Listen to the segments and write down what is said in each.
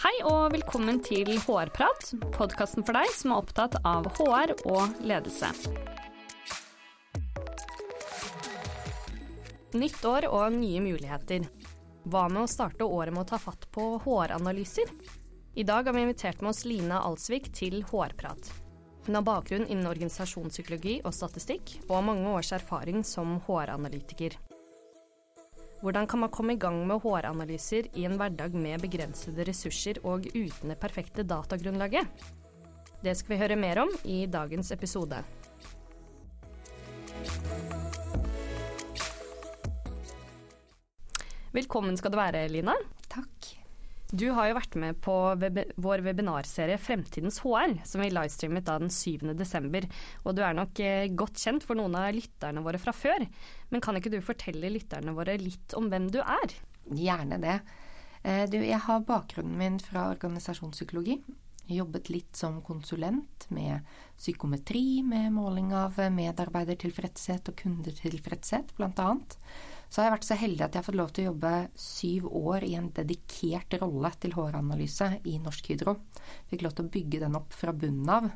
Hei og velkommen til HR-prat, podkasten for deg som er opptatt av HR og ledelse. Nytt år og nye muligheter. Hva med å starte året med å ta fatt på HR-analyser? I dag har vi invitert med oss Lina Alsvik til HR-prat. Hun har bakgrunn innen organisasjonspsykologi og statistikk, og har mange års erfaring som HR-analytiker. Hvordan kan man komme i gang med HR-analyser i en hverdag med begrensede ressurser og uten det perfekte datagrunnlaget? Det skal vi høre mer om i dagens episode. Velkommen skal du være, Lina. Du har jo vært med på web vår webinarserie Fremtidens HR, som vi livestreamet da den 7. desember. Og du er nok eh, godt kjent for noen av lytterne våre fra før. Men kan ikke du fortelle lytterne våre litt om hvem du er? Gjerne det. Eh, du, jeg har bakgrunnen min fra organisasjonspsykologi. Jobbet litt som konsulent med psykometri, med måling av medarbeidertilfredshet og kundetilfredshet, bl.a. Så har jeg vært så heldig at jeg har fått lov til å jobbe syv år i en dedikert rolle til håranalyse i Norsk Hydro. Fikk lov til å bygge den opp fra bunnen av.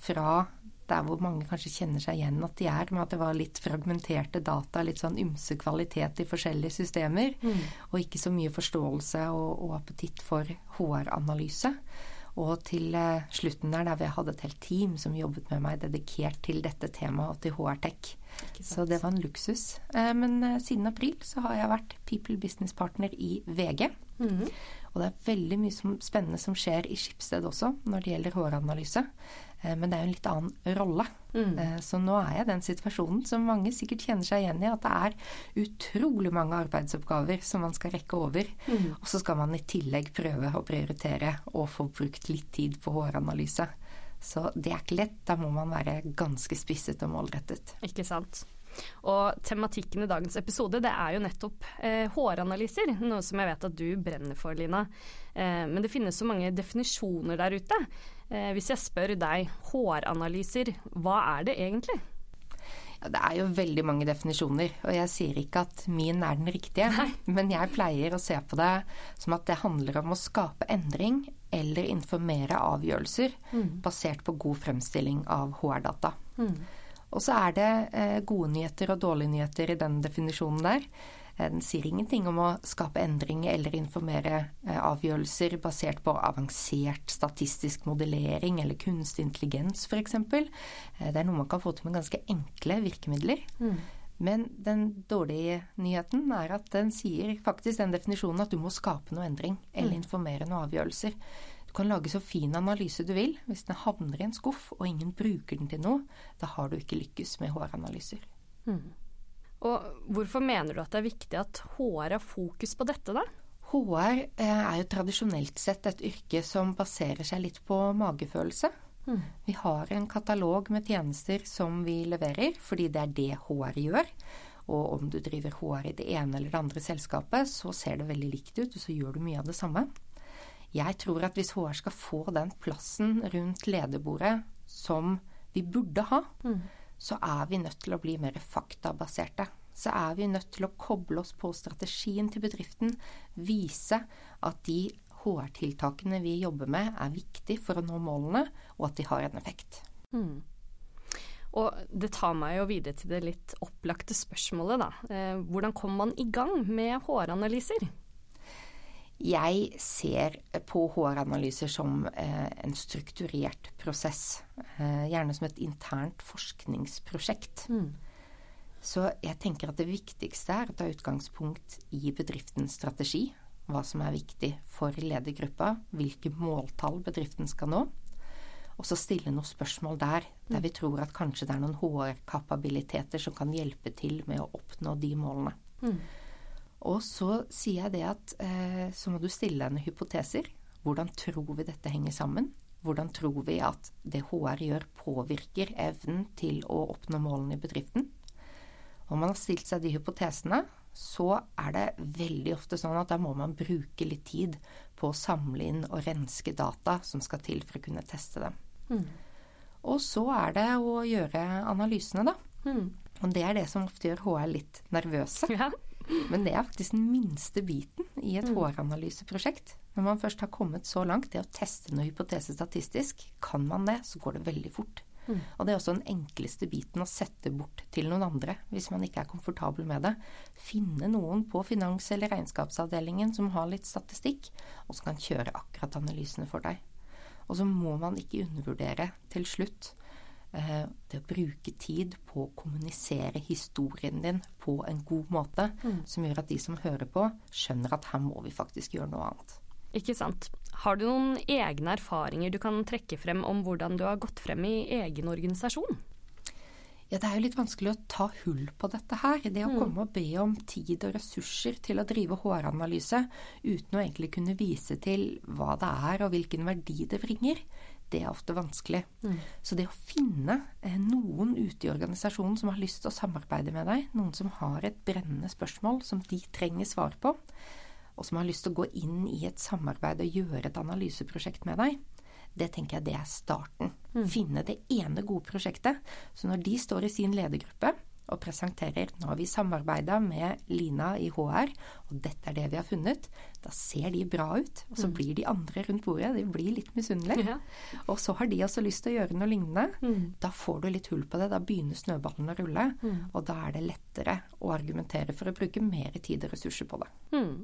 Fra der hvor mange kanskje kjenner seg igjen at de er, med at det var litt fragmenterte data, litt sånn ymse kvalitet i forskjellige systemer, mm. og ikke så mye forståelse og, og appetitt for HR-analyse. Og til eh, slutten der, der vi hadde et helt team som jobbet med meg dedikert til dette temaet og til HR-tech. Så det var en luksus. Eh, men eh, siden april så har jeg vært People Business Partner i VG. Mm. Og det er veldig mye som, spennende som skjer i Skipsted også når det gjelder håranalyse. Eh, men det er jo en litt annen rolle. Mm. Så nå er jeg i den situasjonen som mange sikkert kjenner seg igjen i, at det er utrolig mange arbeidsoppgaver som man skal rekke over. Mm. Og så skal man i tillegg prøve å prioritere og få brukt litt tid på håranalyse. Så det er ikke lett. Da må man være ganske spisset og målrettet. Ikke sant. Og tematikken i dagens episode det er jo nettopp eh, håranalyser, noe som jeg vet at du brenner for, Lina. Eh, men det finnes så mange definisjoner der ute. Eh, hvis jeg spør deg håranalyser, hva er det egentlig? Det er jo veldig mange definisjoner, og jeg sier ikke at min er den riktige. Nei. Men jeg pleier å se på det som at det handler om å skape endring eller informere avgjørelser mm. basert på god fremstilling av HR-data. Mm. Og så er det eh, gode nyheter og dårlige nyheter i den definisjonen der. Eh, den sier ingenting om å skape endring eller informere eh, avgjørelser basert på avansert statistisk modellering eller kunstig intelligens f.eks. Eh, det er noe man kan få til med ganske enkle virkemidler. Mm. Men den dårlige nyheten er at den sier faktisk den definisjonen at du må skape noe endring eller mm. informere noen avgjørelser. Du kan lage så fin analyse du vil. Hvis den havner i en skuff og ingen bruker den til noe, da har du ikke lykkes med HR-analyser. Mm. Og hvorfor mener du at det er viktig at HR har fokus på dette, da? HR eh, er jo tradisjonelt sett et yrke som baserer seg litt på magefølelse. Mm. Vi har en katalog med tjenester som vi leverer, fordi det er det HR gjør. Og om du driver HR i det ene eller det andre selskapet, så ser det veldig likt ut, og så gjør du mye av det samme. Jeg tror at hvis HR skal få den plassen rundt lederbordet som vi burde ha, mm så er vi nødt til å bli mer faktabaserte. Så er vi nødt til å koble oss på strategien til bedriften, vise at de HR-tiltakene vi jobber med, er viktig for å nå målene, og at de har en effekt. Mm. Og det tar meg jo videre til det litt opplagte spørsmålet, da. Eh, hvordan kommer man i gang med HR-analyser? Jeg ser på HR-analyser som eh, en strukturert prosess. Eh, gjerne som et internt forskningsprosjekt. Mm. Så jeg tenker at det viktigste er å ta utgangspunkt i bedriftens strategi. Hva som er viktig for ledergruppa, hvilke måltall bedriften skal nå. Og så stille noen spørsmål der, der vi tror at kanskje det er noen HR-kapabiliteter som kan hjelpe til med å oppnå de målene. Mm. Og så sier jeg det at eh, så må du stille deg hypoteser. Hvordan tror vi dette henger sammen? Hvordan tror vi at det HR gjør, påvirker evnen til å oppnå målene i bedriften? Om man har stilt seg de hypotesene, så er det veldig ofte sånn at da må man bruke litt tid på å samle inn og renske data som skal til for å kunne teste dem. Mm. Og så er det å gjøre analysene, da. Mm. Og det er det som ofte gjør HR litt nervøse. Ja. Men det er faktisk den minste biten i et mm. HR-analyseprosjekt. Når man først har kommet så langt, det å teste noe hypotese statistisk, kan man det, så går det veldig fort. Mm. Og det er også den enkleste biten å sette bort til noen andre, hvis man ikke er komfortabel med det. Finne noen på finans- eller regnskapsavdelingen som har litt statistikk, og som kan kjøre akkurat analysene for deg. Og så må man ikke undervurdere til slutt det å bruke tid på å kommunisere historien din på en god måte, mm. som gjør at de som hører på, skjønner at her må vi faktisk gjøre noe annet. Ikke sant. Har du noen egne erfaringer du kan trekke frem om hvordan du har gått frem i egen organisasjon? Ja, Det er jo litt vanskelig å ta hull på dette her. Det å mm. komme og be om tid og ressurser til å drive HR-analyse uten å egentlig kunne vise til hva det er og hvilken verdi det bringer, det er ofte vanskelig. Mm. Så det å finne eh, noen ute i organisasjonen som har lyst til å samarbeide med deg, noen som har et brennende spørsmål som de trenger svar på, og som har lyst til å gå inn i et samarbeid og gjøre et analyseprosjekt med deg, det tenker jeg det er starten. Mm. Finne det ene gode prosjektet. Så når de står i sin ledergruppe og presenterer nå har vi samarbeida med Lina i HR, og dette er det vi har funnet, da ser de bra ut. Og så mm. blir de andre rundt bordet de blir litt misunnelige. Ja. Og så har de også lyst til å gjøre noe lignende. Mm. Da får du litt hull på det. Da begynner snøballen å rulle. Mm. Og da er det lettere å argumentere for å bruke mer tid og ressurser på det. Mm.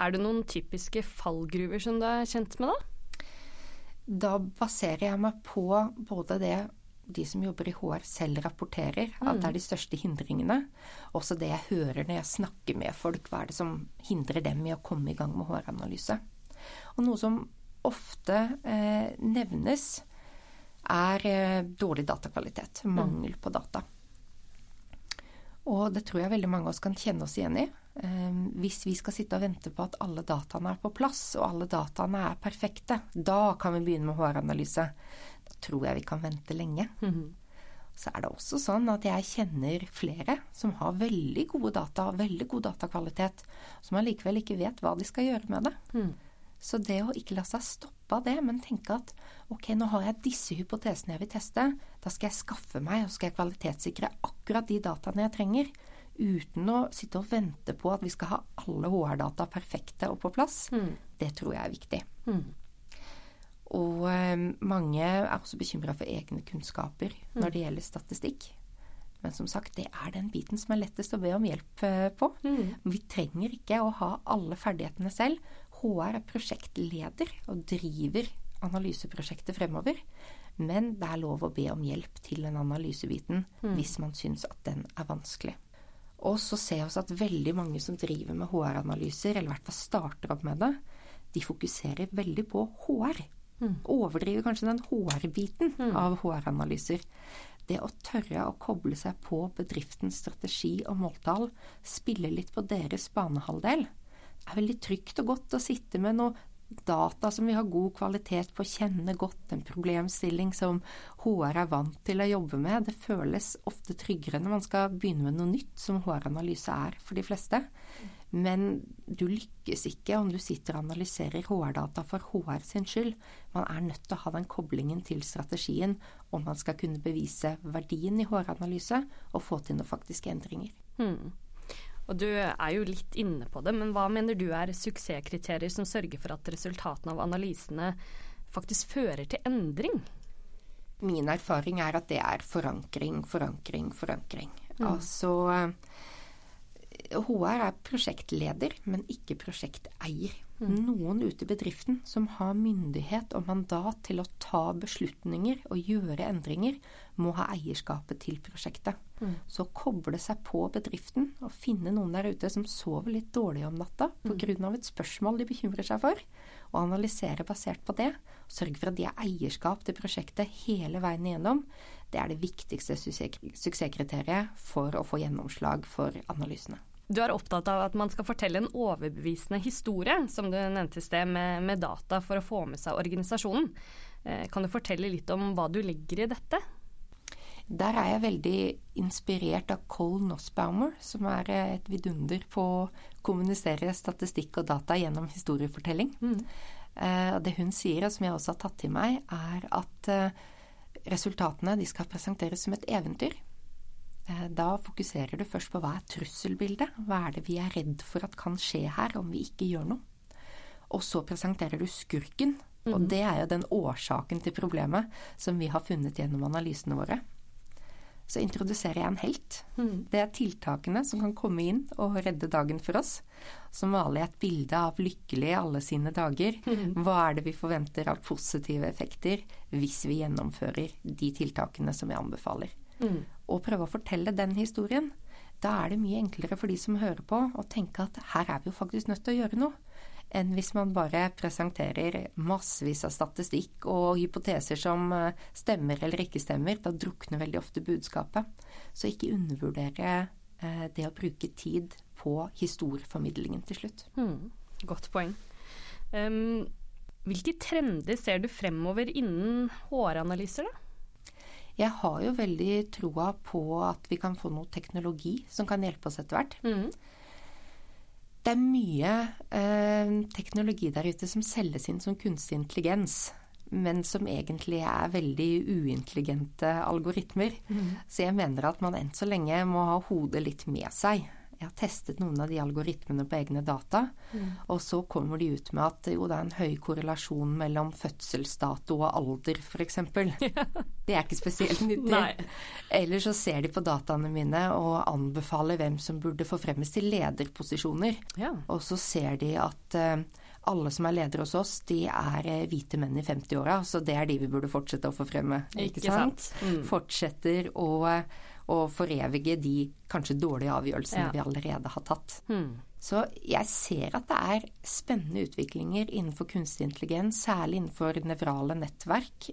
Er det noen typiske fallgruver som du er kjent med, da? Da baserer jeg meg på både det de som jobber i HR selv rapporterer, mm. at det er de største hindringene. Også det jeg hører når jeg snakker med folk, hva er det som hindrer dem i å komme i gang med HR-analyse. Og noe som ofte eh, nevnes, er eh, dårlig datakvalitet. Mm. Mangel på data. Og det tror jeg veldig mange av oss kan kjenne oss igjen i. Ehm, hvis vi skal sitte og vente på at alle dataene er på plass, og alle dataene er perfekte, da kan vi begynne med HR-analyse. Da tror jeg vi kan vente lenge. Mm -hmm. Så er det også sånn at jeg kjenner flere som har veldig gode data, veldig god datakvalitet, som allikevel ikke vet hva de skal gjøre med det. Mm. Så det å ikke la seg stoppe av det, men tenke at ok, nå har jeg disse hypotesene jeg vil teste, da skal jeg skaffe meg og skal jeg kvalitetssikre akkurat de dataene jeg trenger uten å sitte og vente på at vi skal ha alle HR-data perfekte og på plass, mm. det tror jeg er viktig. Mm. Og eh, mange er også bekymra for egne kunnskaper mm. når det gjelder statistikk. Men som sagt, det er den biten som er lettest å be om hjelp eh, på. Mm. Vi trenger ikke å ha alle ferdighetene selv. HR er prosjektleder og driver analyseprosjektet fremover. Men det er lov å be om hjelp til den analysebiten mm. hvis man syns at den er vanskelig. Og så ser vi at veldig mange som driver med HR-analyser, eller i hvert fall starter opp med det, de fokuserer veldig på HR. Mm. Overdriver kanskje den HR-biten mm. av HR-analyser. Det å tørre å koble seg på bedriftens strategi og måltall, spille litt på deres banehalvdel, er veldig trygt og godt å sitte med noe data som vi har god kvalitet på, kjenne godt en problemstilling som HR er vant til å jobbe med. Det føles ofte tryggere når man skal begynne med noe nytt, som HR-analyse er for de fleste. Men du lykkes ikke om du sitter og analyserer HR-data for HR sin skyld. Man er nødt til å ha den koblingen til strategien om man skal kunne bevise verdien i HR-analyse og få til noen faktiske endringer. Hmm. Og du er jo litt inne på det, men hva mener du er suksesskriterier som sørger for at resultatene av analysene faktisk fører til endring? Min erfaring er at det er forankring, forankring, forankring. Mm. Altså HR er prosjektleder, men ikke prosjekteier. Mm. Noen ute i bedriften som har myndighet og mandat til å ta beslutninger og gjøre endringer, må ha eierskapet til prosjektet. Mm. Så koble seg på bedriften og finne noen der ute som sover litt dårlig om natta pga. Mm. et spørsmål de bekymrer seg for, og analysere basert på det. og Sørge for at de har eierskap til prosjektet hele veien igjennom. Det er det viktigste suksesskriteriet for å få gjennomslag for analysene. Du er opptatt av at man skal fortelle en overbevisende historie, som du nevnte i sted, med, med, data for å få med seg organisasjonen. Eh, kan du fortelle litt om hva du legger i dette? Der er jeg veldig inspirert av Cole Nossbaumer, som er et vidunder på å kommunisere statistikk og data gjennom historiefortelling. Mm. Eh, det hun sier, og som jeg også har tatt til meg, er at eh, resultatene skal presenteres som et eventyr. Eh, da fokuserer du først på hva er trusselbildet? Hva er det vi er redd for at kan skje her om vi ikke gjør noe? Og så presenterer du skurken. Og Mhm. det er jo den årsaken til problemet som vi har funnet gjennom analysene våre. Så introduserer jeg en helt. Mhm. Det er tiltakene som kan komme inn og redde dagen for oss. Så maler jeg et bilde av lykkelig alle sine dager. Mhm. Hva er det vi forventer av positive effekter hvis vi gjennomfører de tiltakene som jeg anbefaler? Mhm. Og prøve å fortelle den historien. Da er det mye enklere for de som hører på, å tenke at her er vi jo faktisk nødt til å gjøre noe. Enn hvis man bare presenterer massevis av statistikk og hypoteser som eh, stemmer eller ikke stemmer. Da drukner veldig ofte budskapet. Så ikke undervurdere eh, det å bruke tid på historieformidlingen til slutt. Mm, Godt poeng. Um, hvilke trender ser du fremover innen håranalyser, da? Jeg har jo veldig troa på at vi kan få noe teknologi som kan hjelpe oss etter hvert. Mhm. Det er mye eh, teknologi der ute som selges inn som kunstig intelligens, men som egentlig er veldig uintelligente algoritmer. Så jeg mener at man enn så lenge må ha hodet litt med seg. Jeg har testet noen av de algoritmene på egne data, og så kommer de ut med at jo, det er en høy korrelasjon mellom fødselsdato og alder, f.eks. Det er ikke spesielt nyttig. Nei. Eller så ser de på dataene mine og anbefaler hvem som burde forfremmes til lederposisjoner. Ja. Og så ser de at eh, alle som er ledere hos oss, de er eh, hvite menn i 50-åra, så det er de vi burde fortsette å forfremme. Ikke sant? Mm. Fortsetter å, å forevige de kanskje dårlige avgjørelsene Ja. vi allerede har tatt. Mm. Så jeg ser at det er spennende utviklinger innenfor kunstig intelligens, særlig innenfor nevrale nettverk.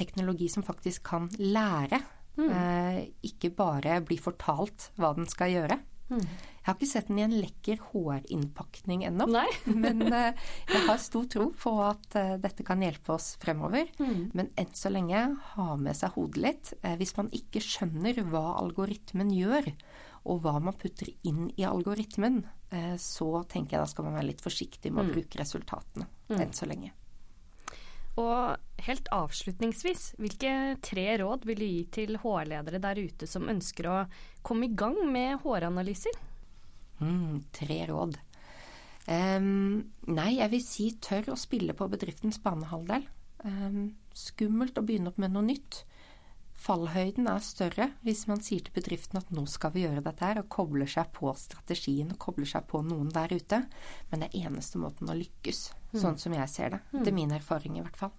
Teknologi som faktisk kan lære, eh, ikke bare bli fortalt hva den skal gjøre. Jeg har ikke sett den i en lekker hårinnpakning ennå, men eh, jeg har stor tro på at eh, dette kan hjelpe oss fremover. Mm. Men enn så lenge ha med seg hodet litt. Eh, Hvis man ikke skjønner hva algoritmen gjør, og hva man putter inn i algoritmen, eh, så tenker jeg da skal man være litt forsiktig med å bruke resultatene enn så lenge. Og helt avslutningsvis, hvilke tre råd vil du gi til HR-ledere der ute som ønsker å komme i gang med håranalyser? Mm, tre råd. Um, nei, jeg vil si tør å spille på bedriftens banehalvdel. Um, skummelt å begynne opp med noe nytt. Fallhøyden er større hvis man sier til bedriften at nå skal vi gjøre dette her, og kobler seg på strategien og kobler seg på noen der ute. Men det er eneste måten å lykkes, sånn som jeg ser det. Det er min erfaring i hvert fall.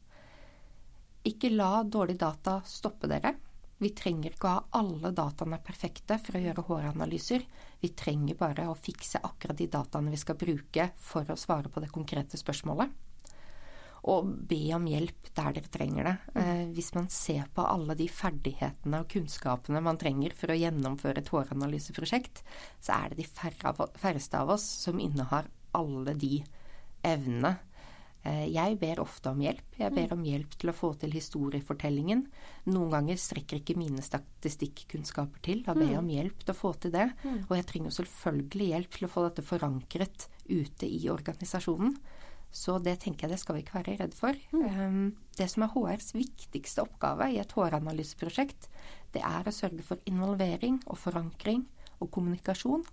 Ikke la dårlig data stoppe dere. Vi trenger ikke å ha alle dataene perfekte for å gjøre håranalyser. Vi trenger bare å fikse akkurat de dataene vi skal bruke for å svare på det konkrete spørsmålet. Og be om hjelp der dere trenger det. Eh, hvis man ser på alle de ferdighetene og kunnskapene man trenger for å gjennomføre et håranalyseprosjekt, så er det de færreste av oss som innehar alle de evnene. Eh, Jeg ber ofte om hjelp. Jeg ber om hjelp til å få til historiefortellingen. Noen ganger strekker ikke mine statistikkunnskaper til. Da ber jeg om hjelp til å få til det. Og jeg trenger selvfølgelig hjelp til å få dette forankret ute i organisasjonen. Så det tenker jeg det skal vi ikke være redd for. Mm. Det som er HRs viktigste oppgave i et håranalyseprosjekt, det er å sørge for involvering og forankring og kommunikasjon.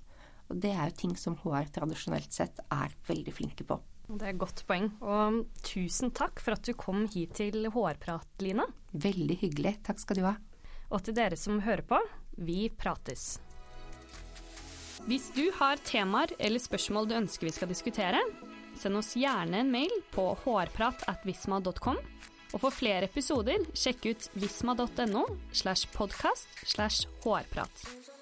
Og det er jo ting som HR tradisjonelt sett er veldig flinke på. Det er et godt poeng. Og tusen takk for at du kom hit til HR-prat, Line. Veldig hyggelig. Takk skal du ha. Og til dere som hører på, vi prates. Hvis du har temaer eller spørsmål du ønsker vi skal diskutere, send oss gjerne en mail på hårpratatvisma.com. Og for flere episoder, sjekk ut visma.no slash podkast slash hårprat.